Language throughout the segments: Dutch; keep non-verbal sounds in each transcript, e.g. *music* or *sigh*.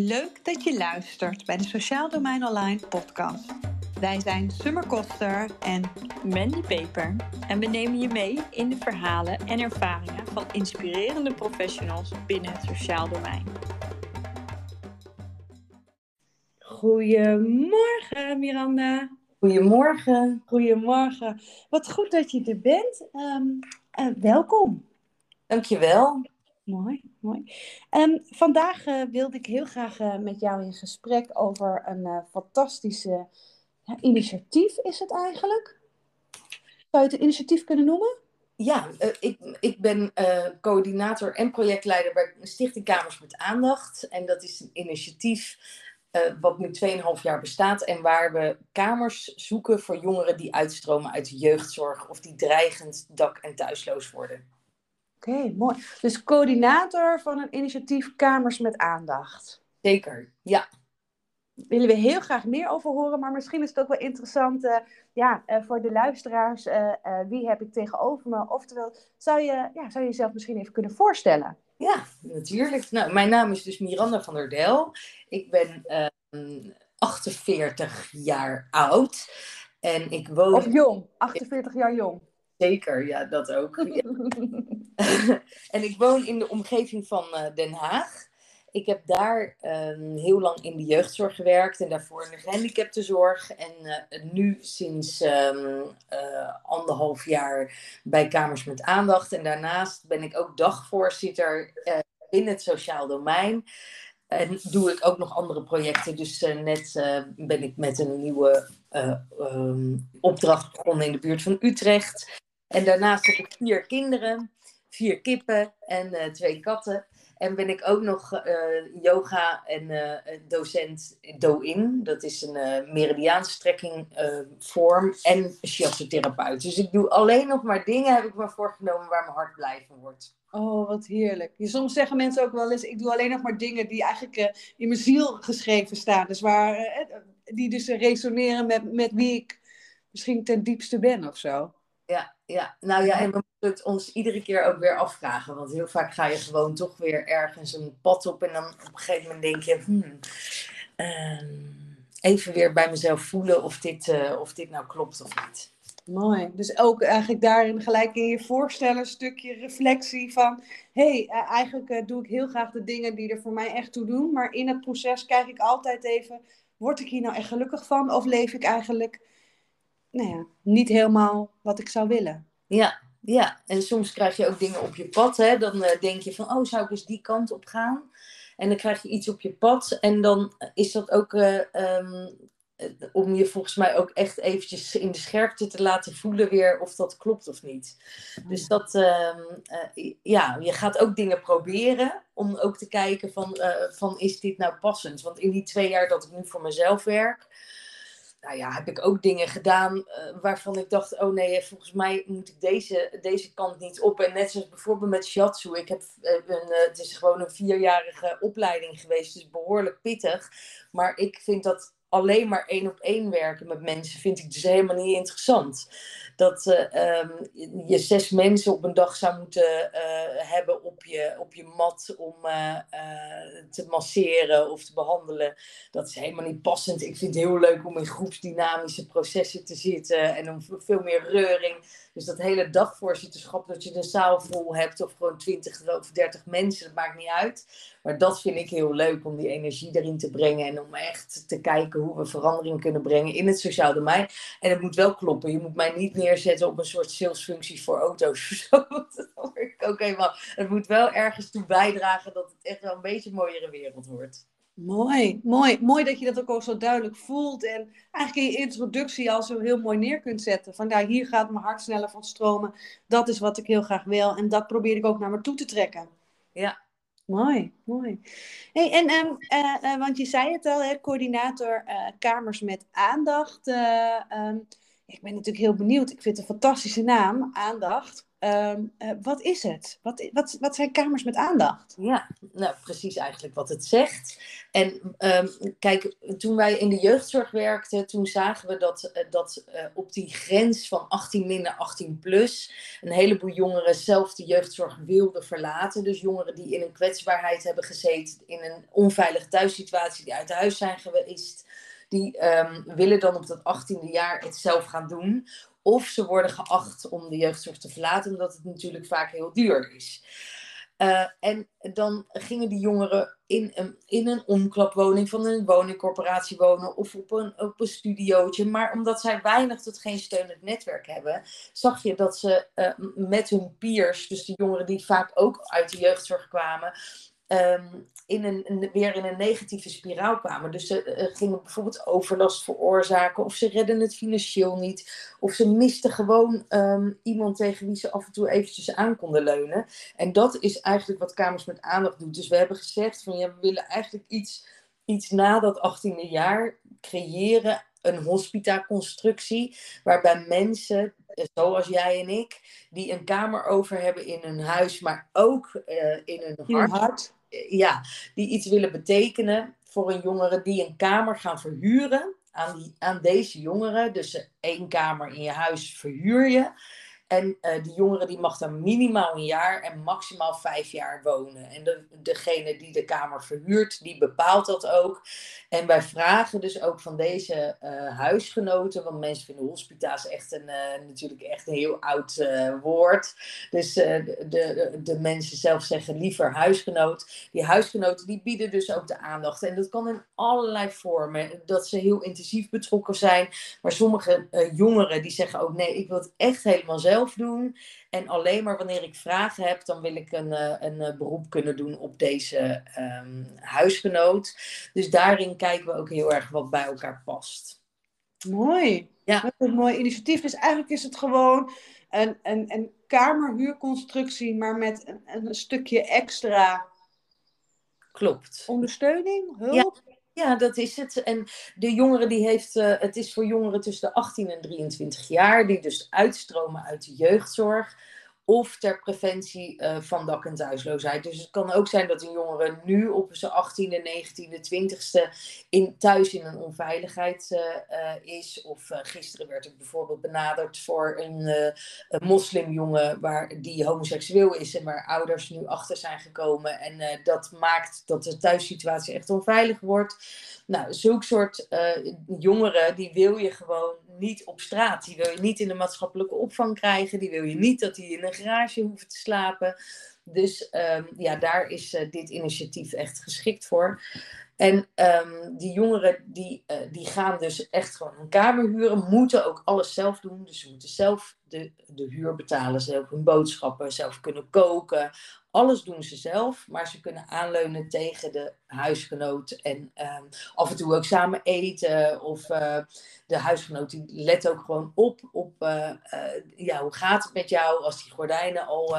Leuk dat je luistert bij de Sociaal Domein Online podcast. Wij zijn Summer Koster en Mandy Peper en we nemen je mee in de verhalen en ervaringen van inspirerende professionals binnen het sociaal domein. Goedemorgen Miranda. Goedemorgen. Goedemorgen. Wat goed dat je er bent. Um, uh, welkom. Dankjewel. Mooi, mooi. Um, vandaag uh, wilde ik heel graag uh, met jou in gesprek over een uh, fantastische initiatief, is het eigenlijk? Zou je het een initiatief kunnen noemen? Ja, ik, ik ben coördinator en projectleider bij Stichting Kamers met Aandacht. En dat is een initiatief wat nu 2,5 jaar bestaat en waar we kamers zoeken voor jongeren die uitstromen uit de jeugdzorg of die dreigend dak- en thuisloos worden. Oké, okay, mooi. Dus coördinator van een initiatief Kamers met Aandacht. Zeker, ja. Willen we heel graag meer over horen, maar misschien is het ook wel interessant uh, ja, uh, voor de luisteraars. Uh, wie heb ik tegenover me? Oftewel, zou je, ja, zou je jezelf misschien even kunnen voorstellen? Ja, natuurlijk. Nou, mijn naam is dus Miranda van der Del. Ik ben 48 jaar oud. En ik woon... Of jong, 48 jaar jong. Zeker, ja, dat ook. *laughs* *laughs* en ik woon in de omgeving van uh, Den Haag. Ik heb daar um, heel lang in de jeugdzorg gewerkt en daarvoor in de gehandicaptenzorg. En uh, nu sinds um, uh, anderhalf jaar bij Kamers met Aandacht. En daarnaast ben ik ook dagvoorzitter in het sociaal domein. En doe ik ook nog andere projecten. Dus net ben ik met een nieuwe um, opdracht begonnen in de buurt van Utrecht. En daarnaast heb ik vier kinderen, vier kippen en uh, twee katten. En ben ik ook nog uh, yoga en uh, docent Do-in. Dat is een uh, meridiaanstrekking vorm en shiatsu-therapeut. Dus ik doe alleen nog maar dingen, heb ik me voorgenomen, waar mijn hart blij van wordt. Oh, wat heerlijk. Soms zeggen mensen ook wel eens, ik doe alleen nog maar dingen die eigenlijk in mijn ziel geschreven staan. Dus waar, die dus resoneren met, met wie ik misschien ten diepste ben of zo. Ja, ja, nou ja, en we moeten het ons iedere keer ook weer afvragen. Want heel vaak ga je gewoon toch weer ergens een pad op. En dan op een gegeven moment denk je, hmm, um, even weer bij mezelf voelen of dit, uh, of dit nou klopt of niet. Mooi. Dus ook eigenlijk daarin gelijk in je voorstellen een stukje reflectie van... hé, hey, eigenlijk uh, doe ik heel graag de dingen die er voor mij echt toe doen. Maar in het proces kijk ik altijd even... word ik hier nou echt gelukkig van? Of leef ik eigenlijk nou ja, niet helemaal wat ik zou willen. Ja, ja. En soms krijg je ook dingen op je pad. Hè? Dan uh, denk je van, oh, zou ik eens die kant op gaan? En dan krijg je iets op je pad. En dan is dat ook uh, um, om je volgens mij ook echt eventjes in de scherpte te laten voelen weer of dat klopt of niet. Dus dat, uh, ja, je gaat ook dingen proberen om ook te kijken van, van is dit nou passend? Want in die twee jaar dat ik nu voor mezelf werk nou ja, heb ik ook dingen gedaan uh, waarvan ik dacht, oh nee, volgens mij moet ik deze, deze kant niet op. En net zoals bijvoorbeeld met shiatsu. Ik heb een, uh, het is gewoon een vierjarige opleiding geweest, dus behoorlijk pittig. Maar ik vind dat alleen maar één op één werken met mensen vind ik dus helemaal niet interessant. Dat uh, um, je zes mensen op een dag zou moeten uh, hebben op je, op je mat om uh, te masseren of te behandelen. Dat is helemaal niet passend. Ik vind het heel leuk om in groepsdynamische processen te zitten en om veel meer reuring. Dus dat hele dagvoorzitterschap, dat je de zaal vol hebt of gewoon 20 of 30 mensen, dat maakt niet uit. Maar dat vind ik heel leuk om die energie erin te brengen en om echt te kijken hoe we verandering kunnen brengen in het sociaal domein. En het moet wel kloppen. Je moet mij niet neerzetten op een soort salesfunctie voor auto's. *laughs* dat hoor ik ook helemaal. Het moet wel ergens toe bijdragen dat het echt wel een beetje een mooiere wereld wordt. Mooi, mooi. Mooi dat je dat ook al zo duidelijk voelt. En eigenlijk in je introductie al zo heel mooi neer kunt zetten. Van daar, hier gaat mijn hart sneller van stromen. Dat is wat ik heel graag wil. En dat probeer ik ook naar me toe te trekken. Ja. Mooi, mooi. Hey, en, um, uh, uh, want je zei het al, hè, coördinator uh, Kamers met Aandacht. Um, ik ben natuurlijk heel benieuwd. Ik vind het een fantastische naam, Aandacht. Ehm, eh, wat is het? Wat, wat, wat zijn kamers met aandacht? Ja, nou precies eigenlijk wat het zegt. En ehm, kijk, toen wij in de jeugdzorg werkten, toen zagen we dat, eh, dat uh, op die grens van 18 minder 18 plus een heleboel jongeren zelf de jeugdzorg wilden verlaten. Dus jongeren die in een kwetsbaarheid hebben gezeten, in een onveilige thuissituatie, die uit huis zijn geweest. Die um, willen dan op dat 18e jaar het zelf gaan doen. Of ze worden geacht om de jeugdzorg te verlaten, omdat het natuurlijk vaak heel duur is. Uh, en dan gingen die jongeren in een, in een omklapwoning van een woningcorporatie wonen of op een, op een studiootje. Maar omdat zij weinig tot geen steunend netwerk hebben, zag je dat ze uh, met hun peers, dus de jongeren die vaak ook uit de jeugdzorg kwamen, um, in een, weer in een negatieve spiraal kwamen. Dus ze uh, gingen bijvoorbeeld overlast veroorzaken, of ze redden het financieel niet, of ze misten gewoon um, iemand tegen wie ze af en toe eventjes aan konden leunen. En dat is eigenlijk wat Kamers met Aandacht doet. Dus we hebben gezegd van ja, we willen eigenlijk iets, iets na dat 18e jaar creëren, een hospita-constructie, waarbij mensen zoals jij en ik, die een kamer over hebben in hun huis, maar ook uh, in hun In hart, het hart. Ja, die iets willen betekenen voor een jongere die een kamer gaan verhuren aan, die, aan deze jongeren. Dus één kamer in je huis verhuur je. En uh, die jongere die mag dan minimaal een jaar en maximaal vijf jaar wonen. En de, degene die de kamer verhuurt, die bepaalt dat ook. En wij vragen dus ook van deze uh, huisgenoten, want mensen vinden hospita's echt een, uh, natuurlijk echt een heel oud woord. Dus de, de, de mensen zelf zeggen liever huisgenoot. Die huisgenoten die bieden dus ook de aandacht. En dat kan in allerlei vormen. Dat ze heel intensief betrokken zijn. Maar sommige jongeren die zeggen ook nee, ik wil het echt helemaal zelf doen. En alleen maar wanneer ik vragen heb, dan wil ik een, een beroep kunnen doen op deze um, huisgenoot. Dus daarin kijken we ook heel erg wat bij elkaar past. Mooi. Ja. Wat een mooi initiatief. Dus eigenlijk is het gewoon een, een, een kamerhuurconstructie, maar met een, een stukje extra Klopt. ondersteuning, hulp. Ja. Ja, dat is het. En de jongere die heeft, uh, het is voor jongeren tussen de 18 en 23 jaar, die dus uitstromen uit de jeugdzorg. Of ter preventie uh, van dak- en thuisloosheid. Dus het kan ook zijn dat een jongere nu op zijn 18e, 19e, 20e in, thuis in een onveiligheid uh, is. Of gisteren werd ik bijvoorbeeld benaderd voor een, een moslimjongen waar, die homoseksueel is en waar ouders nu achter zijn gekomen. En dat maakt dat de thuissituatie echt onveilig wordt. Nou, zulke soort jongeren, die wil je gewoon niet op straat. Die wil je niet in de maatschappelijke opvang krijgen. Die wil je niet dat die in een garage hoeven te slapen. Dus um, ja, daar is uh, dit initiatief echt geschikt voor. En um, die jongeren die, uh, die gaan dus echt gewoon een kamer huren, moeten ook alles zelf doen. Dus ze moeten zelf de, de huur betalen, zelf hun boodschappen, zelf kunnen koken. Alles doen ze zelf, maar ze kunnen aanleunen tegen de huisgenoot en um, af en toe ook samen eten. Of uh, de huisgenoot die let ook gewoon op, op uh, uh, ja, hoe gaat het met jou als die gordijnen al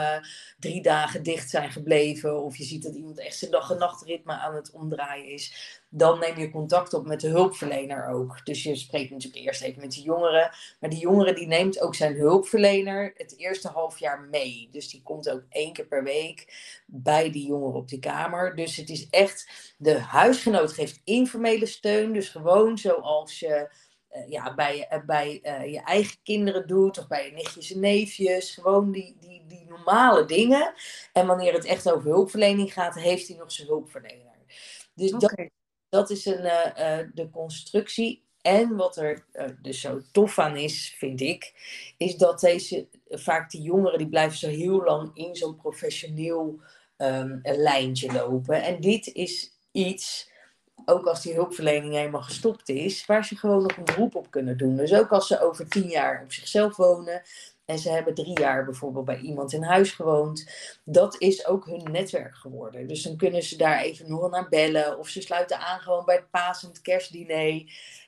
drie dagen dicht zijn gebleven. Of je ziet dat iemand echt zijn dag- en nachtritme aan het omdraaien is. Dan neem je contact op met de hulpverlener ook. Dus je spreekt natuurlijk eerst even met die jongeren. Maar die jongere die neemt ook zijn hulpverlener het eerste half jaar mee. Dus die komt ook één keer per week bij die jongeren op die kamer. Dus het is echt, de huisgenoot geeft informele steun. Dus gewoon zoals je uh, ja, bij, uh, bij uh, je eigen kinderen doet. Of bij je nichtjes en neefjes. Gewoon die, die, die normale dingen. En wanneer het echt over hulpverlening gaat, heeft hij nog zijn hulpverlener. Dus okay. dat, dat is een, de constructie. En wat er dus zo tof aan is, vind ik, is dat deze, vaak die jongeren, die blijven zo heel lang in zo'n professioneel um, lijntje lopen. En dit is iets, ook als die hulpverlening helemaal gestopt is, waar ze gewoon nog een beroep op kunnen doen. Dus ook als ze over tien jaar op zichzelf wonen en ze hebben drie jaar bijvoorbeeld bij iemand in huis gewoond, dat is ook hun netwerk geworden. Dus dan kunnen ze daar even nog naar bellen of ze sluiten aan gewoon bij het paas- en het kerstdiner.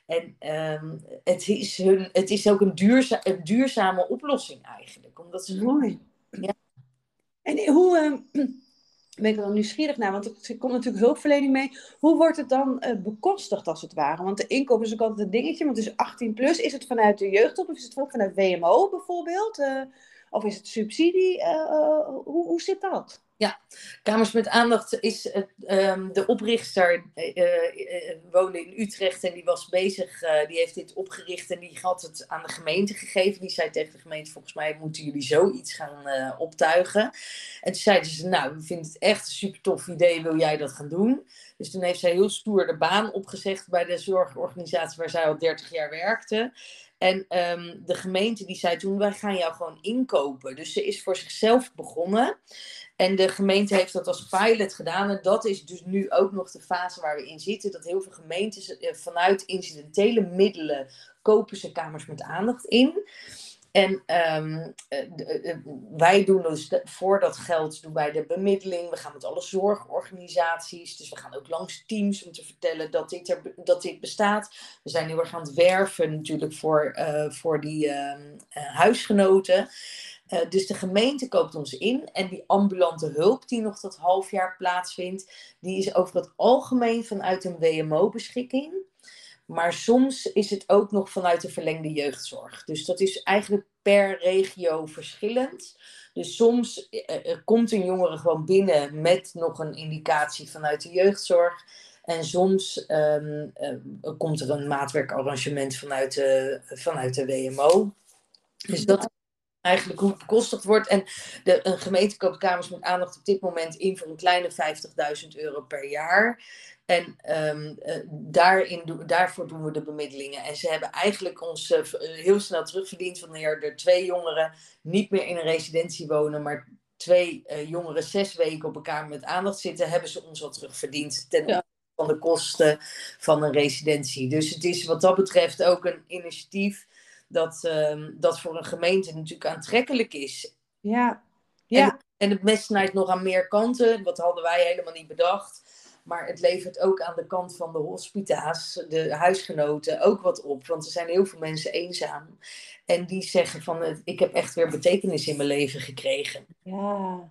En um, het, is hun, het is ook een, duurza een duurzame oplossing eigenlijk. Omdat ze... Mooi. Ja. En hoe, uh, ben ik er dan nieuwsgierig naar, want er komt natuurlijk hulpverlening mee. Hoe wordt het dan uh, bekostigd als het ware? Want de inkoop is ook altijd een dingetje, want het is 18 plus. Is het vanuit de jeugdhulp of is het vanuit WMO bijvoorbeeld? Uh, Of is het subsidie? hoe, hoe zit dat? Ja, Kamers met Aandacht is um, de oprichter, uh, woonde in Utrecht en die was bezig, die heeft dit opgericht en die had het aan de gemeente gegeven. Die zei tegen de gemeente, volgens mij moeten jullie zoiets gaan optuigen. En toen zeiden ze, nou, we vinden het echt een super tof idee, wil jij dat gaan doen? Dus toen heeft zij heel stoer de baan opgezegd bij de zorgorganisatie waar zij al 30 jaar werkte. En ehm, de gemeente die zei toen, wij gaan jou gewoon inkopen. Dus ze is voor zichzelf begonnen. En de gemeente heeft dat als pilot gedaan. En dat is dus nu ook nog de fase waar we in zitten. Dat heel veel gemeentes eh, vanuit incidentele middelen kopen ze kamers met aandacht in. En um, wij doen dus voor dat geld doen wij de bemiddeling. We gaan met alle zorgorganisaties. Dus we gaan ook langs teams om te vertellen dat dit, er, dat dit bestaat. We zijn nu weer gaan het werven natuurlijk voor, voor die uh, huisgenoten. Dus de gemeente koopt ons in en die ambulante hulp die nog dat half jaar plaatsvindt, die is over het algemeen vanuit een WMO-beschikking. Maar soms is het ook nog vanuit de verlengde jeugdzorg. Dus dat is eigenlijk per regio verschillend. Dus soms uh, komt een jongere gewoon binnen met nog een indicatie vanuit de jeugdzorg. En soms um, uh, komt er een maatwerkarrangement vanuit de, vanuit de WMO. Dus dat eigenlijk hoe het bekostigd wordt. En de, een gemeente koopt kamers met aandacht op dit moment in voor een kleine 50.000 euro per jaar. En um, uh, daarin, daarvoor doen we de bemiddelingen. En ze hebben eigenlijk ons uh, heel snel terugverdiend wanneer er twee jongeren niet meer in een residentie wonen, maar twee uh, jongeren zes weken op een kamer met aandacht zitten, hebben ze ons al terugverdiend ten ja. van de kosten van een residentie. Dus het is wat dat betreft ook een initiatief dat, um, dat voor een gemeente natuurlijk aantrekkelijk is. Ja. ja. En, en het mes snijdt nog aan meer kanten. Wat hadden wij helemaal niet bedacht. Maar het levert ook aan de kant van de hospita's, de huisgenoten, ook wat op. Want er zijn heel veel mensen eenzaam. En die zeggen van, ik heb echt weer betekenis in mijn leven gekregen. Ja,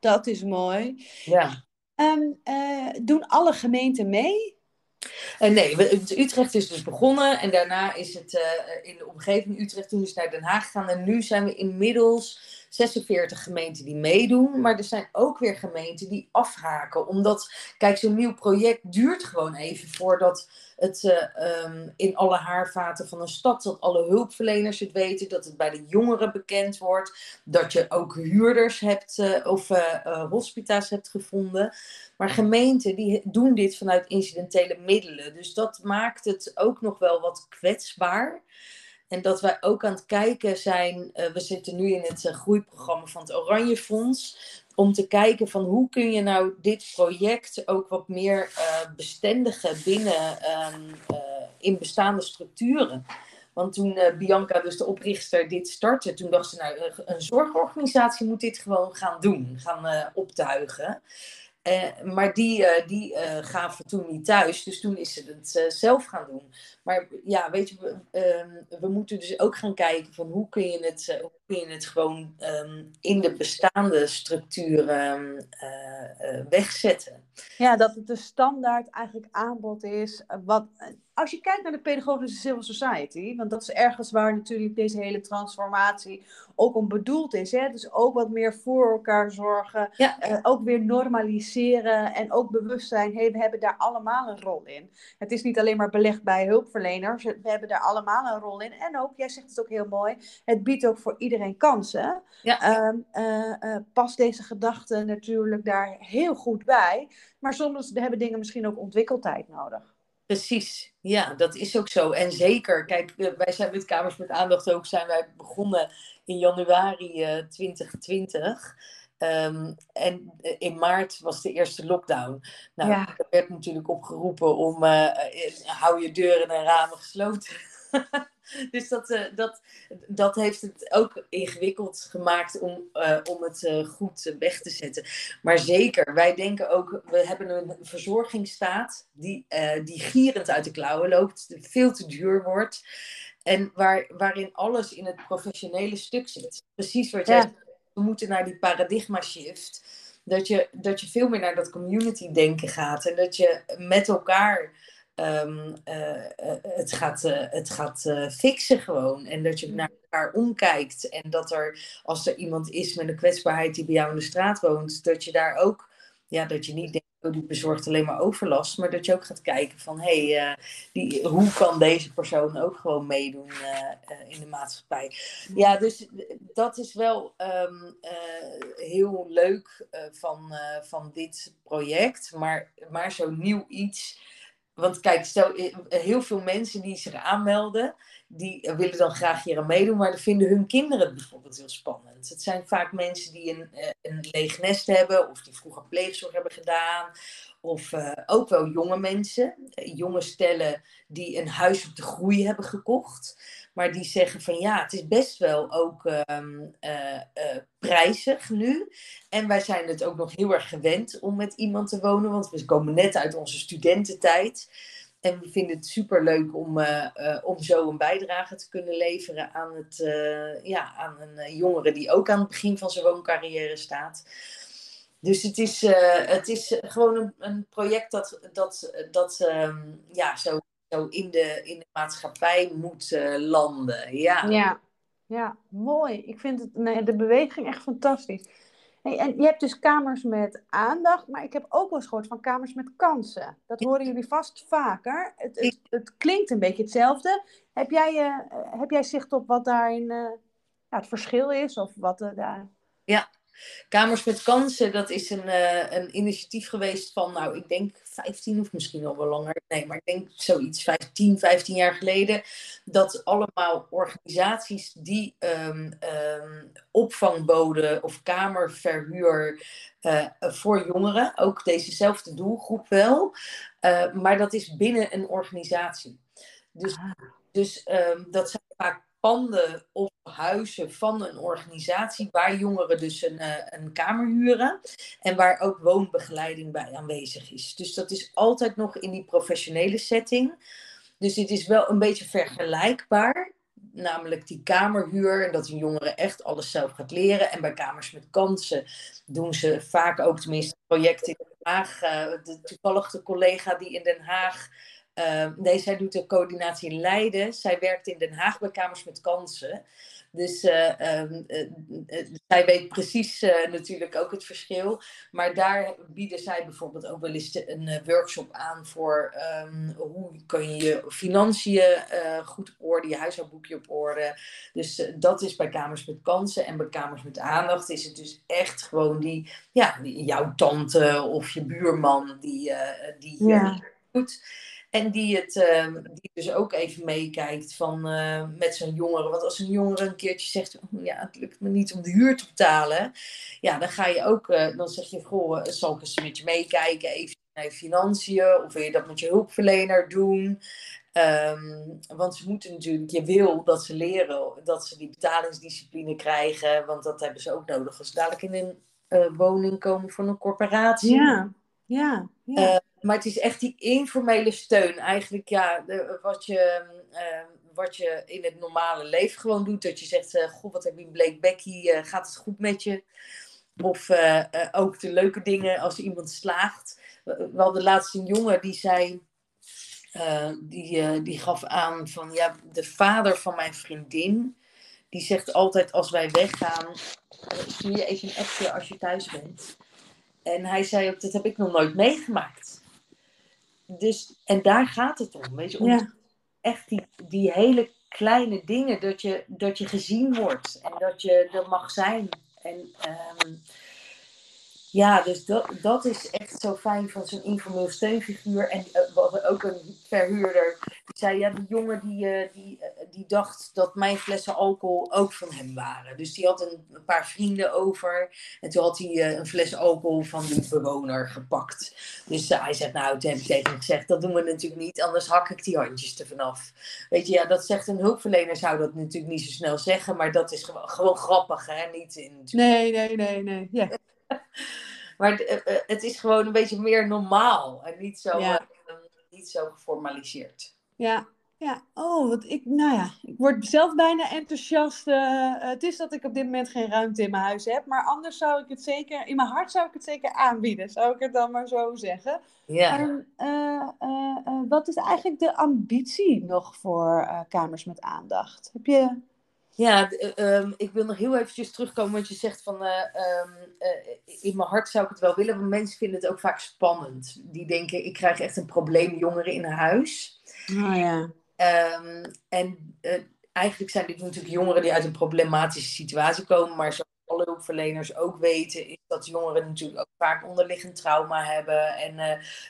dat is mooi. Ja. Um, uh, doen alle gemeenten mee? Uh, nee, Utrecht is dus begonnen en daarna is het uh, in de omgeving Utrecht toen is naar Den Haag gegaan. En nu zijn we inmiddels 46 gemeenten die meedoen, maar er zijn ook weer gemeenten die afhaken. Omdat, kijk, zo'n nieuw project duurt gewoon even voordat het uh, um, in alle haarvaten van een stad, dat alle hulpverleners het weten, dat het bij de jongeren bekend wordt, dat je ook huurders hebt uh, of uh, hospita's hebt gevonden. Maar gemeenten die doen dit vanuit incidentele middelen. Dus dat maakt het ook nog wel wat kwetsbaar. En dat wij ook aan het kijken zijn, uh, we zitten nu in het uh, groeiprogramma van het Oranje Fonds, om te kijken van hoe kun je nou dit project ook wat meer uh, bestendigen binnen um, in bestaande structuren. Want toen Bianca, dus de oprichter, dit startte, toen dacht ze nou, een zorgorganisatie moet dit gewoon gaan doen, gaan optuigen. Maar die, die uh, gaven toen niet thuis, dus toen is ze het zelf gaan doen. Maar ja, weet je, we, ehm, we moeten dus ook gaan kijken van hoe kun je het, hoe kun je het gewoon um, in de bestaande structuren um, wegzetten. Ja, dat het de standaard eigenlijk aanbod is. Wat, als je kijkt naar de pedagogische civil society, want dat is ergens waar natuurlijk deze hele transformatie ook om bedoeld is. Hè? Dus ook wat meer voor elkaar zorgen, ja. ook weer normaliseren en ook bewust zijn, hey, we hebben daar allemaal een rol in. Het is niet alleen maar belegd bij hulpverleners, we hebben daar allemaal een rol in. En ook, jij zegt het ook heel mooi, het biedt ook voor iedereen kansen. Ja. Um, uh, uh, pas deze gedachten natuurlijk daar heel goed bij, maar soms hebben dingen misschien ook ontwikkeltijd nodig. Precies, ja, dat is ook zo. En zeker, kijk, wij zijn met Kamers met Aandacht ook zijn wij begonnen in januari uh, 2020. Um, en in maart was de eerste lockdown. Nou, ja. er werd natuurlijk opgeroepen om uh, hou je deuren en ramen gesloten. *laughs* dus dat, uh, dat, dat heeft het ook ingewikkeld gemaakt om, uh, om het uh, goed weg te zetten. Maar zeker, wij denken ook, we hebben een verzorgingsstaat die, die gierend uit de klauwen loopt, veel te duur wordt. En waar, waarin alles in het professionele stuk zit. Precies wat jij Ja. We moeten naar die paradigma shift. Dat je, dat je veel meer naar dat community denken gaat. En dat je met elkaar um, uh, uh, het gaat, uh, het gaat fixen gewoon. En dat je naar elkaar omkijkt. En dat er, als er iemand is met een kwetsbaarheid die bij jou in de straat woont, dat je daar ook, ja, dat je niet denkt, die bezorgt alleen maar overlast, maar dat je ook gaat kijken van, hé, hey, die, hoe kan deze persoon ook gewoon meedoen in de maatschappij? Ja, dus dat is wel ehm, heel leuk van, van dit project, maar, maar zo nieuw iets want kijk, stel, eh, heel veel mensen die zich aanmelden, die willen dan graag hier aan meedoen, maar dan vinden hun kinderen bijvoorbeeld heel spannend. Het zijn vaak mensen die een, eh, een leeg nest hebben, of die vroeger pleegzorg hebben gedaan, of uh, ook wel jonge mensen, jonge stellen die een huis op de groei hebben gekocht. Maar die zeggen van ja, het is best wel ook uh, uh, prijzig nu. En wij zijn het ook nog heel erg gewend om met iemand te wonen. Want we komen net uit onze studententijd. En we vinden het super leuk om, om zo een bijdrage te kunnen leveren aan, het, ja, aan een jongere die ook aan het begin van zijn wooncarrière staat. Dus het is, het is gewoon een, een project dat, dat, dat um, ja, zo zo in de, in de maatschappij moet uh, landen. Ja. ja. Ja, mooi. Ik vind het, nee, de beweging echt fantastisch. Hey, en je hebt dus kamers met aandacht, maar ik heb ook wel eens gehoord van kamers met kansen. Dat horen jullie vast vaker. Het, het, het klinkt een beetje hetzelfde. Heb jij, uh, heb jij zicht op wat daarin ja, het verschil is? Of wat daar... Ja, Kamers met Kansen, dat is een, uh, een initiatief geweest van, nou, ik denk 15 of misschien al wel langer. Nee, maar ik denk zoiets 15, 15 jaar geleden. Dat allemaal organisaties die um, um, opvang boden of kamerverhuur uh, voor jongeren, ook dezezelfde doelgroep wel. Uh, maar dat is binnen een organisatie. Dus, ah. dus um, dat zijn vaak panden of huizen van een organisatie waar jongeren dus een, uh, een kamer huren en waar ook woonbegeleiding bij aanwezig is. Dus dat is altijd nog in die professionele setting. Dus dit is wel een beetje vergelijkbaar, namelijk die kamerhuur en dat een jongere echt alles zelf gaat leren. En bij kamers met kansen doen ze vaak ook tenminste projecten in Den Haag. Uh, de, toevallig de collega die in Den Haag uh, nee, zij doet de coördinatie in Leiden. Zij werkt in Den Haag bij Kamers met Kansen. Dus uh, um, uh, zij weet precies natuurlijk ook het verschil. Maar daar bieden zij bijvoorbeeld ook wel eens een workshop aan voor um, hoe kun je je financiën goed op orde, je huishoudboekje op orde. Dus dat is bij Kamers met Kansen. En bij Kamers met Aandacht is het dus echt gewoon die, ja, die, jouw tante of je buurman die, die ja. doet. En die, het, uh, die dus ook even meekijkt van, uh, met zo'n jongere. Want als een jongere een keertje zegt, oh, ja, het lukt me niet om de huur te betalen. Ja, dan ga je ook, uh, dan zeg je, goh, zal ik eens met je meekijken, even naar je financiën. Of wil je dat met je hulpverlener doen? Um, want ze moeten natuurlijk, je wil dat ze leren, dat ze die betalingsdiscipline krijgen. Want dat hebben ze ook nodig als ze dadelijk in een woning komen van een corporatie. Ja, ja, ja. Maar het is echt die informele steun. Eigenlijk ja, de, wat, je, uh, wat je in het normale leven gewoon doet. Dat je zegt, uh, goh, wat heb je een bleek bekkie, uh, gaat het goed met je? Of ook de leuke dingen als iemand slaagt. We hadden laatst een jongen die zei, die, die gaf aan van, ja, de vader van mijn vriendin, die zegt altijd als wij weggaan, stuur je even een appje als je thuis bent. En hij zei ook, dat heb ik nog nooit meegemaakt dus, en daar gaat het om. Weet je, om echt die, die hele kleine dingen, dat je, dat je gezien wordt en dat je er mag zijn. En um, ja, dus dat, dat is echt zo fijn van zo'n informeel steunfiguur. En uh, ook een verhuurder die zei, ja, die jongen die, uh, die, uh, die dacht dat mijn flessen alcohol ook van hem waren. Dus die had een, een paar vrienden over. En toen had hij een fles alcohol van die bewoner gepakt. Dus hij zegt, nou, toen heb ik tegen hem gezegd, dat doen we natuurlijk niet, anders hak ik die handjes er vanaf. Weet je, ja, dat zegt een hulpverlener, zou dat natuurlijk niet zo snel zeggen. Maar dat is gewoon, gewoon grappig, hè? Niet in... Nee, nee, nee, nee. Ja. *laughs* maar uh, het is gewoon een beetje meer normaal en niet zo, ja. uh, niet zo geformaliseerd. Ja, ja. Oh, wat ik, nou ja, ik word zelf bijna enthousiast. het is dat ik op dit moment geen ruimte in mijn huis heb, maar anders zou ik het zeker, in mijn hart zou ik het zeker aanbieden, zou ik het dan maar zo zeggen. Ja. En, wat is eigenlijk de ambitie nog voor kamers met aandacht? Heb je Ja, ehm, ik wil nog heel eventjes terugkomen, want je zegt van uh, in mijn hart zou ik het wel willen, want mensen vinden het ook vaak spannend. Die denken, ik krijg echt een probleem jongeren in huis. Oh ja. Um, en eigenlijk zijn dit natuurlijk jongeren die uit een problematische situatie komen, maar zoals alle hulpverleners ook weten, is dat jongeren natuurlijk ook vaak onderliggend trauma hebben en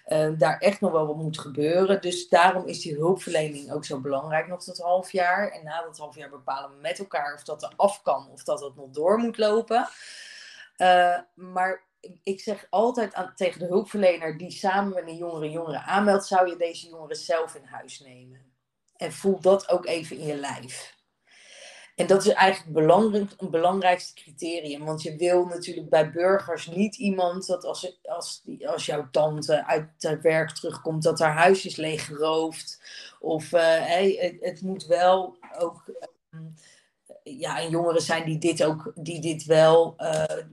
uh, uh, daar echt nog wel wat moet gebeuren. Dus daarom is die hulpverlening ook zo belangrijk nog dat half jaar. En na dat half jaar bepalen we met elkaar of dat er af kan of dat het nog door moet lopen. Uh, maar ik zeg altijd aan, tegen de hulpverlener die samen met een jongere jongere aanmeldt, zou je deze jongeren zelf in huis nemen. En voel dat ook even in je lijf. En dat is eigenlijk belangrijk, een belangrijkste criterium. Want je wil natuurlijk bij burgers niet iemand dat als, als, als jouw tante uit het werk terugkomt, dat haar huis is leeggeroofd. Of uh, het, het, moet wel ook. Um, ja, jongeren zijn die dit ook, die dit wel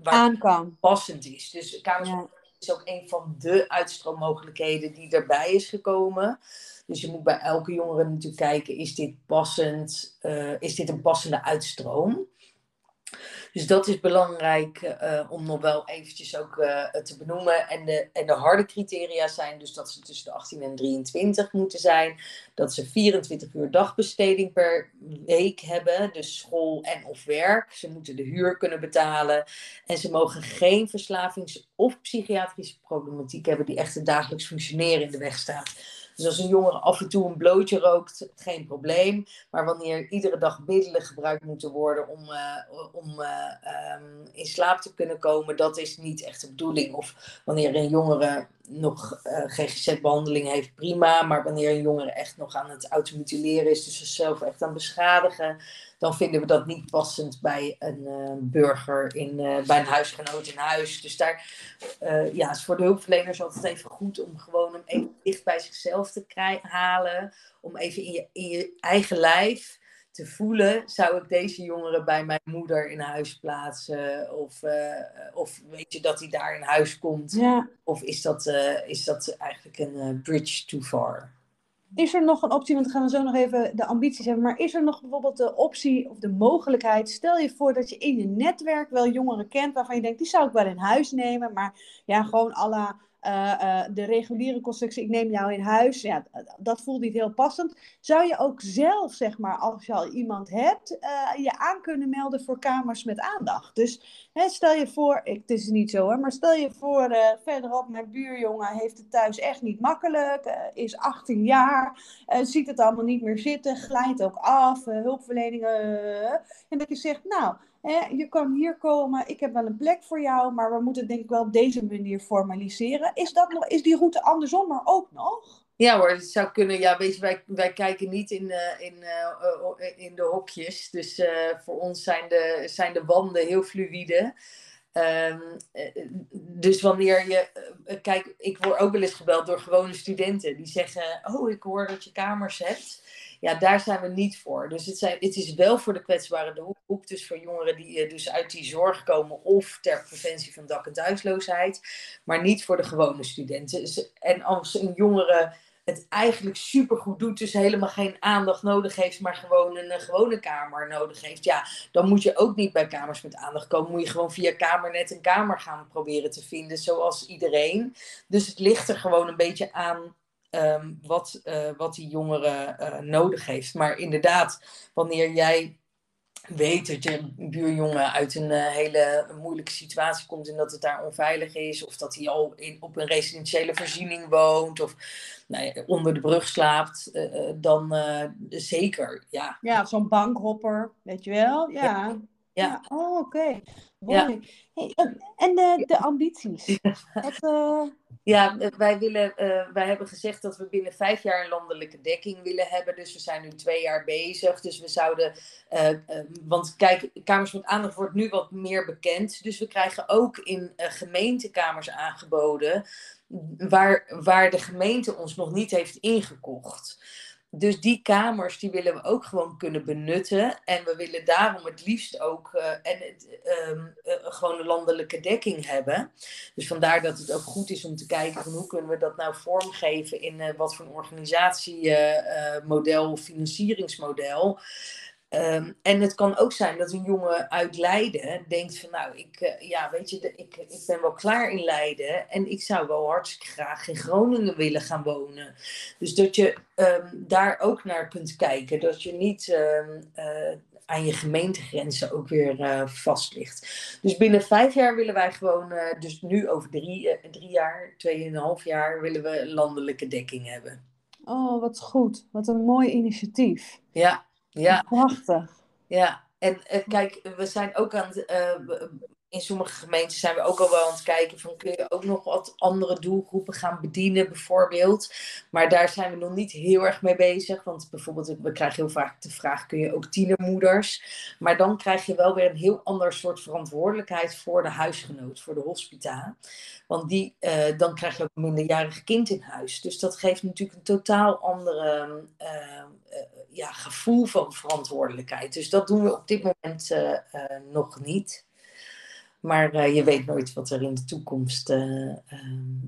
uh, kan. passend is. Dus Kamers ja. Is ook een van de uitstroommogelijkheden die erbij is gekomen. Dus je moet bij elke jongere natuurlijk kijken, is dit passend, uh, is dit een passende uitstroom? Dus dat is belangrijk uh, om nog wel eventjes ook uh, te benoemen. En de, en de harde criteria zijn dus dat ze tussen de 18 en 23 moeten zijn. Dat ze 24 uur dagbesteding per week hebben. Dus school en of werk. Ze moeten de huur kunnen betalen. En ze mogen geen verslavings- of psychiatrische problematiek hebben die echt het dagelijks functioneren in de weg staat. Dus als een jongere af en toe een blootje rookt, geen probleem. Maar wanneer iedere dag middelen gebruikt moeten worden om, uh, om uh, um, in slaap te kunnen komen, dat is niet echt de bedoeling. Of wanneer een jongere nog uh, GGZ-behandeling heeft, prima. Maar wanneer een jongere echt nog aan het automutileren is, dus zichzelf echt aan beschadigen, dan vinden we dat niet passend bij een uh, burger, in, uh, bij een huisgenoot in huis. Dus daar uh, ja, is voor de hulpverleners altijd even goed om gewoon hem even dicht bij zichzelf te krijgen, halen. Om even in je, in je eigen lijf te voelen, zou ik deze jongeren bij mijn moeder in huis plaatsen? Of, of weet je dat hij daar in huis komt? Ja. Of is dat, is dat eigenlijk een bridge too far? Is er nog een optie, want dan gaan we zo nog even de ambities hebben, maar is er nog bijvoorbeeld de optie of de mogelijkheid, stel je voor dat je in je netwerk wel jongeren kent waarvan je denkt, die zou ik wel in huis nemen, maar ja, gewoon uh, uh, de reguliere constructie, ik neem jou in huis, ja, dat voelt niet heel passend. Zou je ook zelf, zeg maar, als je al iemand hebt, uh, je aan kunnen melden voor kamers met aandacht? Dus hè, stel je voor, ik, het is niet zo hoor, maar stel je voor, verderop, mijn buurjongen heeft het thuis echt niet makkelijk, is 18 jaar, ziet het allemaal niet meer zitten, glijdt ook af, hulpverleningen. en dat je zegt, nou, Je kan hier komen, ik heb wel een plek voor jou, maar we moeten het denk ik wel op deze manier formaliseren. Is, dat nog, is die route andersom er ook nog? Ja hoor, het zou kunnen. Ja, weet je, wij, kijken niet in, uh, in, uh, in de hokjes. Dus uh, voor ons zijn de, zijn de wanden heel fluïde. Um, dus wanneer je. kijk, ik word ook wel eens gebeld door gewone studenten. Die zeggen: Oh, ik hoor dat je kamers hebt. Ja, daar zijn we niet voor. Dus het, zijn, het is wel voor de kwetsbare doelgroep. Dus voor jongeren die dus uit die zorg komen of ter preventie van dak- en thuisloosheid. Maar niet voor de gewone studenten. Dus, en als een jongere het eigenlijk supergoed doet, dus helemaal geen aandacht nodig heeft, maar gewoon een, een, gewone kamer nodig heeft, ja, dan moet je ook niet bij kamers met aandacht komen. Moet je gewoon via Kamernet een kamer gaan proberen te vinden, zoals iedereen. Dus het ligt er gewoon een beetje aan um, wat, uh, wat die jongere uh, nodig heeft. Maar inderdaad, wanneer jij weet dat je buurjongen uit een uh, hele moeilijke situatie komt en dat het daar onveilig is, of dat hij al in, op een residentiële voorziening woont, of nou, onder de brug slaapt, dan zeker, ja. Ja, zo'n bankhopper, weet je wel, ja. ja. ja. Oh, oké. Okay. Ja. Hey, en de, de ambities? Het. Ja, wij, willen, uh, wij hebben gezegd dat we binnen vijf jaar een landelijke dekking willen hebben. Dus we zijn nu twee jaar bezig. Dus we zouden. Uh, want kijk, Kamers met Aandacht wordt nu wat meer bekend. Dus we krijgen ook in gemeentekamers aangeboden. Waar, waar de gemeente ons nog niet heeft ingekocht. Dus die kamers die willen we ook gewoon kunnen benutten. En we willen daarom het liefst ook uh, en het, um, uh, gewoon een landelijke dekking hebben. Dus vandaar dat het ook goed is om te kijken van hoe kunnen we dat nou vormgeven in uh, wat voor een organisatiemodel of financieringsmodel. Ehm, en het kan ook zijn dat een jongen uit Leiden denkt van nou, ik, eh, ja, weet je, ik, ik ben wel klaar in Leiden en ik zou wel hartstikke graag in Groningen willen gaan wonen. Dus dat je ehm, daar ook naar kunt kijken. Dat je niet ehm, eh, aan je gemeentegrenzen ook weer uh, vast ligt. Dus binnen vijf jaar willen wij gewoon, dus nu over drie, drie jaar, tweeënhalf jaar, willen we landelijke dekking hebben. Oh, wat goed. Wat een mooi initiatief. Ja, ja. Prachtig. Ja, en uh, kijk, we zijn ook aan het, uh, in sommige gemeenten zijn we ook al wel aan het kijken van kun je ook nog wat andere doelgroepen gaan bedienen bijvoorbeeld. Maar daar zijn we nog niet heel erg mee bezig. Want bijvoorbeeld, we krijgen heel vaak de vraag, kun je ook tienermoeders? Maar dan krijg je wel weer een heel ander soort verantwoordelijkheid voor de huisgenoot, voor de hospita. Want die, uh, dan krijg je ook een minderjarig kind in huis. Dus dat geeft natuurlijk een totaal andere ja, gevoel van verantwoordelijkheid. Dus dat doen we op dit moment nog niet. Maar uh, je weet nooit wat er in de toekomst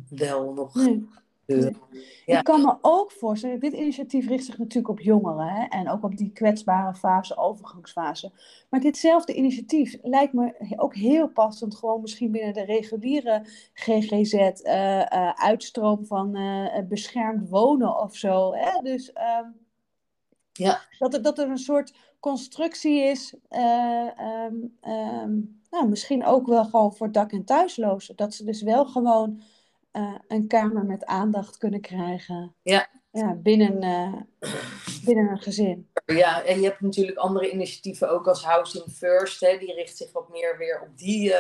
wel nog nee. gebeurt. Ja. Ik kan me ook voorstellen, dit initiatief richt zich natuurlijk op jongeren hè, en ook op die kwetsbare fase, overgangsfase. Maar ditzelfde initiatief lijkt me ook heel passend, gewoon misschien binnen de reguliere GGZ, uh, uitstroom van beschermd wonen of zo. Hè? Dus ehm, ja. dat, er, dat er een soort constructie is. Um, um, nou, misschien ook wel gewoon voor dak- en thuislozen. Dat ze dus wel gewoon uh, een kamer met aandacht kunnen krijgen. Ja. Ja, binnen, uh, binnen een gezin. Ja, en je hebt natuurlijk andere initiatieven ook als Housing First. Hè, die richt zich wat meer weer op die uh,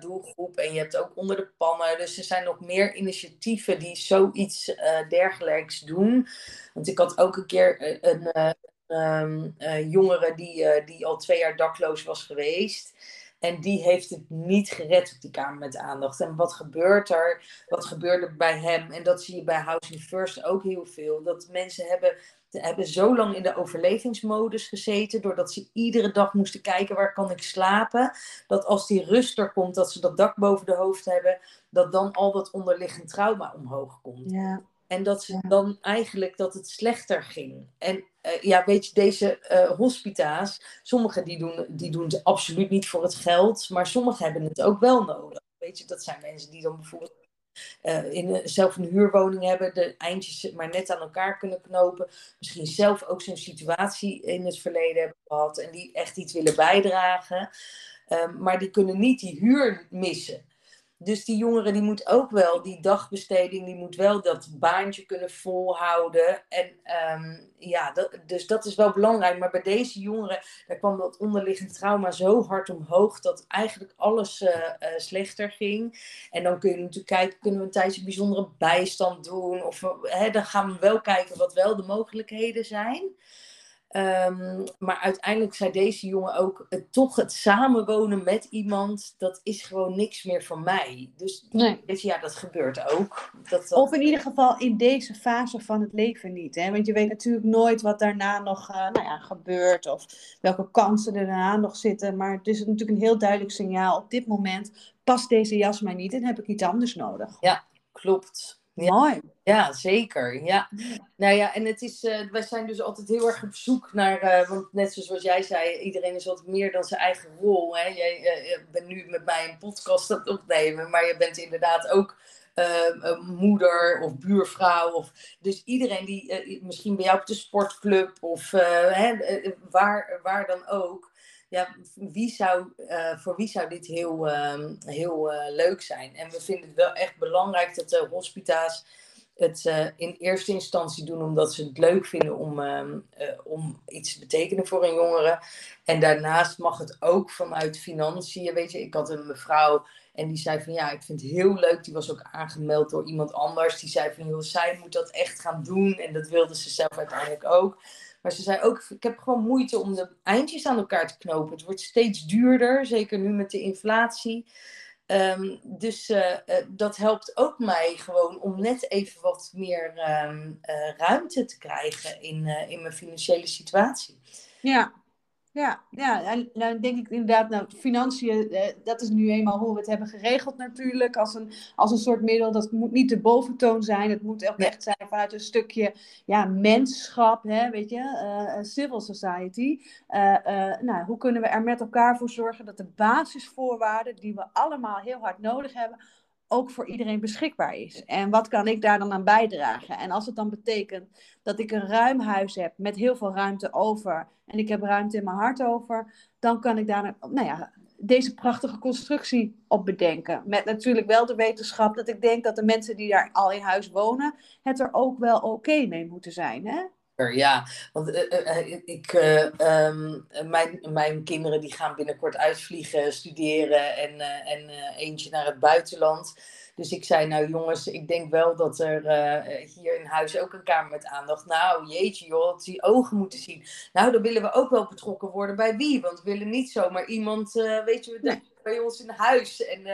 doelgroep. En je hebt ook onder de pannen. Dus er zijn nog meer initiatieven die zoiets dergelijks doen. Want ik had ook een keer een um, jongere die, die al twee jaar dakloos was geweest. En die heeft het niet gered op die Kamer met aandacht. En wat gebeurt er? Wat gebeurde bij hem? En dat zie je bij Housing First ook heel veel. Dat mensen hebben, hebben zo lang in de overlevingsmodus gezeten. Doordat ze iedere dag moesten kijken waar kan ik slapen. Dat als die rust er komt, dat ze dat dak boven de hoofd hebben. Dat dan al dat onderliggend trauma omhoog komt. Ja. En dat ze dan eigenlijk dat het slechter ging. En uh, ja, weet je, deze uh, hospita's, sommige die doen, die doen het absoluut niet voor het geld, maar sommige hebben het ook wel nodig. Weet je, dat zijn mensen die dan bijvoorbeeld uh, in, zelf een huurwoning hebben, de eindjes maar net aan elkaar kunnen knopen. Misschien zelf ook zo'n situatie in het verleden hebben gehad en die echt iets willen bijdragen. Um, maar die kunnen niet die huur missen. Dus die jongeren die moet ook wel, die dagbesteding, die moet wel dat baantje kunnen volhouden. En um, ja, dus dat is wel belangrijk. Maar bij deze jongeren, daar kwam dat onderliggend trauma zo hard omhoog dat eigenlijk alles uh, uh, slechter ging. En dan kun je natuurlijk kijken, kunnen we een tijdje bijzondere bijstand doen? Of hè, dan gaan we wel kijken wat wel de mogelijkheden zijn. Um, maar uiteindelijk zei deze jongen ook, het, toch het samenwonen met iemand, dat is gewoon niks meer voor mij. Dus nee. ja, dat gebeurt ook. Dat, Of in ieder geval in deze fase van het leven niet. Hè? Want je weet natuurlijk nooit wat daarna nog uh, nou ja, gebeurt of welke kansen er daarna nog zitten. Maar het is natuurlijk een heel duidelijk signaal. Op dit moment past deze jas mij niet en heb ik iets anders nodig. Ja, klopt. Ja, Mooi. Ja, zeker. Ja. Nou ja, en het is, uh, wij zijn dus altijd heel erg op zoek naar, uh, want net zoals jij zei, iedereen is wat meer dan zijn eigen rol. Hè? Jij uh, bent nu met mij een podcast aan het opnemen, maar je bent inderdaad ook moeder of buurvrouw. Of, dus iedereen die misschien bij jou op de sportclub of hè, waar, waar dan ook ja, wie zou, voor wie zou dit heel, uh, heel leuk zijn? En we vinden het wel echt belangrijk dat de hospita's het in eerste instantie doen omdat ze het leuk vinden om, ehm, om iets te betekenen voor een jongere. En daarnaast mag het ook vanuit financiën. Weet je, ik had een mevrouw en die zei van ja, ik vind het heel leuk. Die was ook aangemeld door iemand anders. Die zei van joh, zij moet dat echt gaan doen. En dat wilde ze zelf uiteindelijk ook. Maar ze zei ook, ik heb gewoon moeite om de eindjes aan elkaar te knopen. Het wordt steeds duurder, zeker nu met de inflatie. Um, dus uh, uh, dat helpt ook mij gewoon om net even wat meer um, uh, ruimte te krijgen in, in mijn financiële situatie. Ja, Ja, ja, en nou denk ik inderdaad, nou, financiën, eh, dat is nu eenmaal hoe we het hebben geregeld natuurlijk, als een, als een soort middel. Dat moet niet de boventoon zijn, het moet ook echt zijn vanuit een stukje ja, menschap, hè, weet je, uh, civil society. Uh, nou, hoe kunnen we er met elkaar voor zorgen dat de basisvoorwaarden die we allemaal heel hard nodig hebben, ook voor iedereen beschikbaar is. En wat kan ik daar dan aan bijdragen? En als het dan betekent dat ik een ruim huis heb met heel veel ruimte over en ik heb ruimte in mijn hart over, dan kan ik daar nou ja, deze prachtige constructie op bedenken. Met natuurlijk wel de wetenschap dat ik denk dat de mensen die daar al in huis wonen, het er ook wel oké mee moeten zijn. Hè? Ja, want uh, uh, ik, uh, um, mijn, mijn kinderen die gaan binnenkort uitvliegen, studeren en, en eentje naar het buitenland. Dus ik zei, nou jongens, ik denk wel dat er hier in huis ook een kamer met aandacht. Nou jeetje joh, die ogen moeten zien. Nou, dan willen we ook wel betrokken worden bij wie. Want we willen niet zomaar iemand, weet je, bij ons in huis. En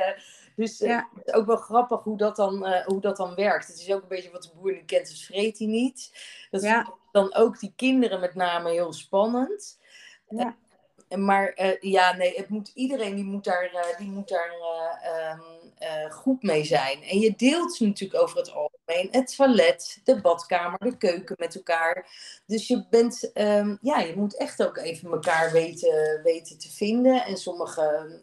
dus ja. het is ook wel grappig hoe dat, dan, hoe dat dan werkt. Het is ook een beetje wat de boer niet kent, dus vreet hij niet. Dat ja dan ook die kinderen met name heel spannend. Ja. Uh, maar ja, nee, het moet, iedereen die moet daar, die moet daar um, goed mee zijn. En je deelt natuurlijk over het algemeen het toilet, de badkamer, de keuken met elkaar. Dus je bent, um, ja, je moet echt ook even elkaar weten, weten te vinden. En sommige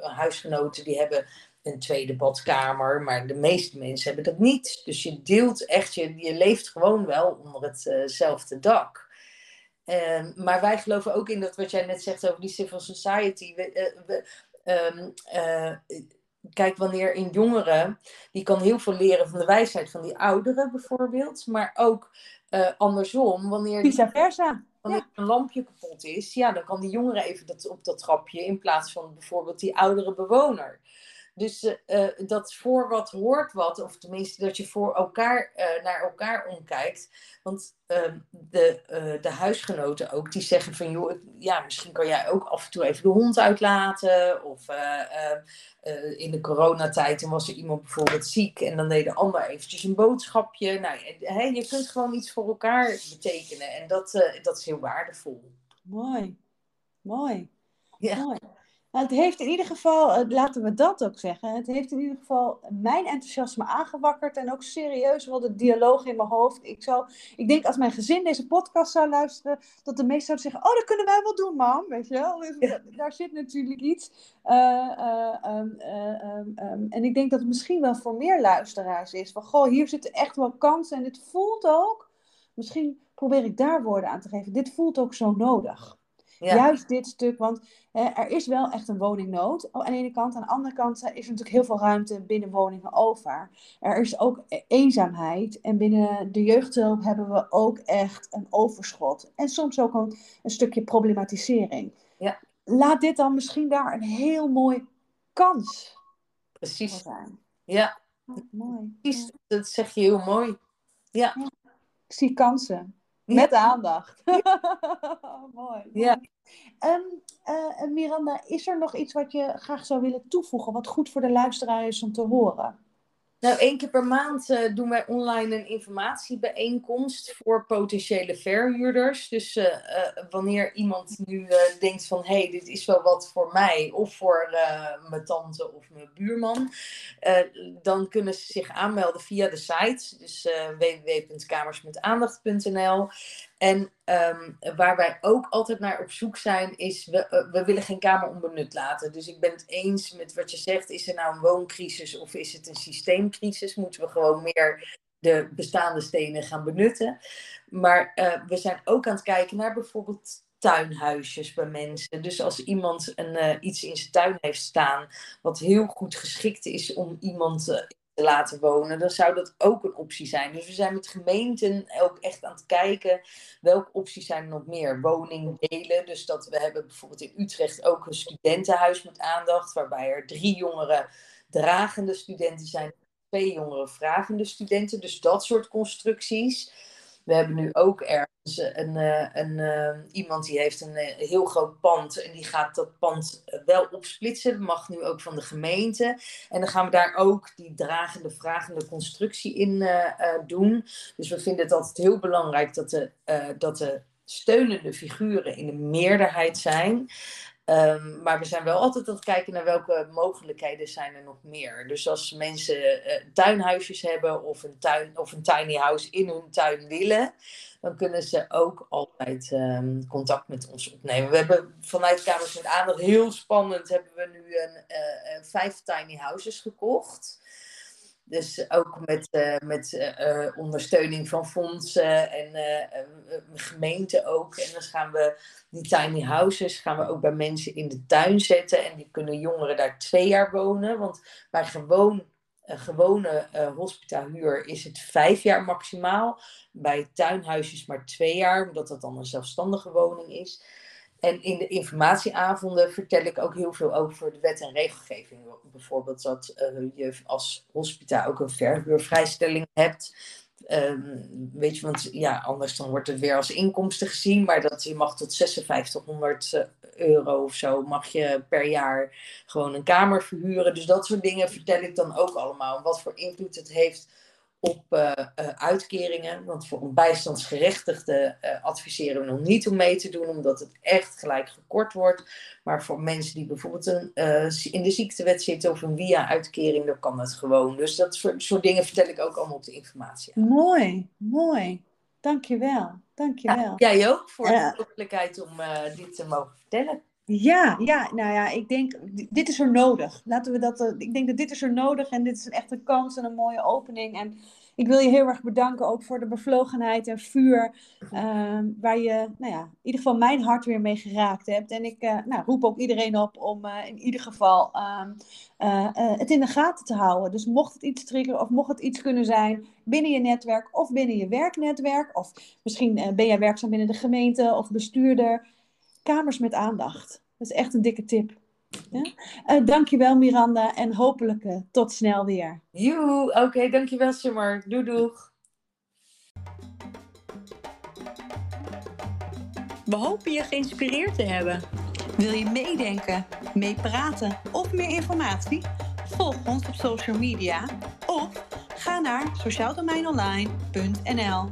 huisgenoten die hebben een tweede badkamer. Maar de meeste mensen hebben dat niet. Dus je deelt echt, je, je leeft gewoon wel onder hetzelfde uh dak. Uh, maar wij geloven ook in dat wat jij net zegt over die civil society. We, uh, we, um, kijk, wanneer een jongere, die kan heel veel leren van de wijsheid van die ouderen bijvoorbeeld. Maar ook uh, andersom, wanneer... Vice versa. Wanneer ja. een lampje kapot is, ja, dan kan die jongere even dat, op dat trapje in plaats van bijvoorbeeld die oudere bewoner. Dus uh, dat voor wat hoort wat, of tenminste dat je voor elkaar uh, naar elkaar omkijkt. Want uh, de, de huisgenoten ook, die zeggen van joh, ja, misschien kan jij ook af en toe even de hond uitlaten. Of in de coronatijd was er iemand bijvoorbeeld ziek en dan deed de ander eventjes een boodschapje. Nou, je kunt gewoon iets voor elkaar betekenen en dat, dat is heel waardevol. Mooi, mooi. Ja. Mooi. Het heeft in ieder geval, eh, laten we dat ook zeggen, het heeft in ieder geval mijn enthousiasme aangewakkerd en ook serieus wel de dialoog in mijn hoofd. Ik, zou, ik denk als mijn gezin deze podcast zou luisteren, dat de meesten zouden zeggen, oh dat kunnen wij wel doen mam, weet je wel. Dus daar zit natuurlijk iets. Uh, um, um, en ik denk dat het misschien wel voor meer luisteraars is, van goh, hier zitten echt wel kansen en dit voelt ook, misschien probeer ik daar woorden aan te geven, dit voelt ook zo nodig. Juist dit stuk, want hè, er is wel echt een woningnood aan de ene kant. Aan de andere kant is er natuurlijk heel veel ruimte binnen woningen over. Er is ook e-, eenzaamheid en binnen de jeugdhulp hebben we ook echt een overschot. En soms ook een, een stukje problematisering. Ja. Laat dit dan misschien daar een heel mooi kans Precies. zijn. Ja. mooi. Precies, dat zeg je heel mooi. Ja. ja. Ik zie kansen. Met aandacht. *laughs* Mooi. Ja. Um, uh, Miranda, is er nog iets wat je graag zou willen toevoegen, wat goed voor de luisteraar is om te horen? Nou, één keer per maand uh, doen wij online een informatiebijeenkomst voor potentiële verhuurders. Dus uh, uh, wanneer iemand nu denkt van, hé, hey, dit is wel wat voor mij of voor mijn tante of mijn buurman, dan kunnen ze zich aanmelden via de site, dus www.kamersmetaandacht.nl. En um, waar wij ook altijd naar op zoek zijn, is we, uh, we willen geen kamer onbenut laten. Dus ik ben het eens met wat je zegt. Is er nou een wooncrisis of is het een systeemcrisis? Moeten we gewoon meer de bestaande stenen gaan benutten? Maar uh, we zijn ook aan het kijken naar bijvoorbeeld tuinhuisjes bij mensen. Dus als iemand een, uh, iets in zijn tuin heeft staan, wat heel goed geschikt is om iemand te laten wonen, dan zou dat ook een optie zijn. Dus we zijn met gemeenten ook echt aan het kijken welke opties zijn er nog meer. Woning delen, dus dat we hebben bijvoorbeeld in Utrecht ook een studentenhuis met aandacht, waarbij er drie jongeren dragende studenten zijn, twee jongeren vragende studenten. Dus dat soort constructies. We hebben nu ook ergens een, eh, een, eh, iemand die heeft een eh, heel groot pand en die gaat dat pand wel opsplitsen. Dat mag nu ook van de gemeente. En dan gaan we daar ook die dragende, vragende constructie in doen. Dus we vinden het altijd heel belangrijk dat de, dat de steunende figuren in de meerderheid zijn. Um, maar we zijn wel altijd aan het kijken naar welke mogelijkheden zijn er nog meer. Dus als mensen uh, tuinhuisjes hebben of een, tuin, of een tiny house in hun tuin willen, dan kunnen ze ook altijd um, contact met ons opnemen. We hebben vanuit Kamers met Aandacht heel spannend hebben we nu een, uh, vijf tiny houses gekocht. Dus ook met, uh, met uh, ondersteuning van fondsen en gemeenten ook. En dan gaan we die tiny houses gaan we ook bij mensen in de tuin zetten. En die kunnen jongeren daar twee jaar wonen. Want bij gewoon, gewone hospitahuur is het vijf jaar maximaal. Bij tuinhuisjes maar twee jaar, omdat dat dan een zelfstandige woning is. En in de informatieavonden vertel ik ook heel veel over de wet en regelgeving. Bijvoorbeeld dat uh, je als hospita ook een verhuurvrijstelling hebt. Um, weet je, want ja, anders dan wordt het weer als inkomsten gezien. Maar dat je mag tot 5600 eh, euro of zo mag je per jaar gewoon een kamer verhuren. Dus dat soort dingen vertel ik dan ook allemaal. Wat voor invloed het heeft op uh, uh, uitkeringen. Want voor een bijstandsgerechtigde uh, adviseren we nog niet om mee te doen, omdat het echt gelijk gekort wordt. Maar voor mensen die bijvoorbeeld een, in de ziektewet zitten of een via-uitkering, dan kan het gewoon. Dus dat soort, soort dingen vertel ik ook allemaal op de informatie. Mooi, mooi. Dankjewel. Dankjewel. Ja, jij ook voor de mogelijkheid om dit te mogen vertellen. Ja, ja, nou ja, ik denk, dit is er nodig. Laten we dat, ik denk dat dit is er nodig en dit is een echte kans en een mooie opening. En ik wil je heel erg bedanken ook voor de bevlogenheid en vuur, uh, waar je, nou ja, in ieder geval mijn hart weer mee geraakt hebt. En ik uh, nou, roep ook iedereen op om uh, in ieder geval uh, het in de gaten te houden. Dus mocht het iets triggeren of mocht het iets kunnen zijn binnen je netwerk of binnen je werknetwerk, of misschien ben jij werkzaam binnen de gemeente of bestuurder kamers met aandacht. Dat is echt een dikke tip. Ja? Uh, dankjewel Miranda en hopelijk uh, tot snel weer. Joe, oké, okay, dankjewel Summer. Doei doeg. We hopen je geïnspireerd te hebben. Wil je meedenken, meepraten of meer informatie? Volg ons op social media of ga naar sociaaldomeinonline.nl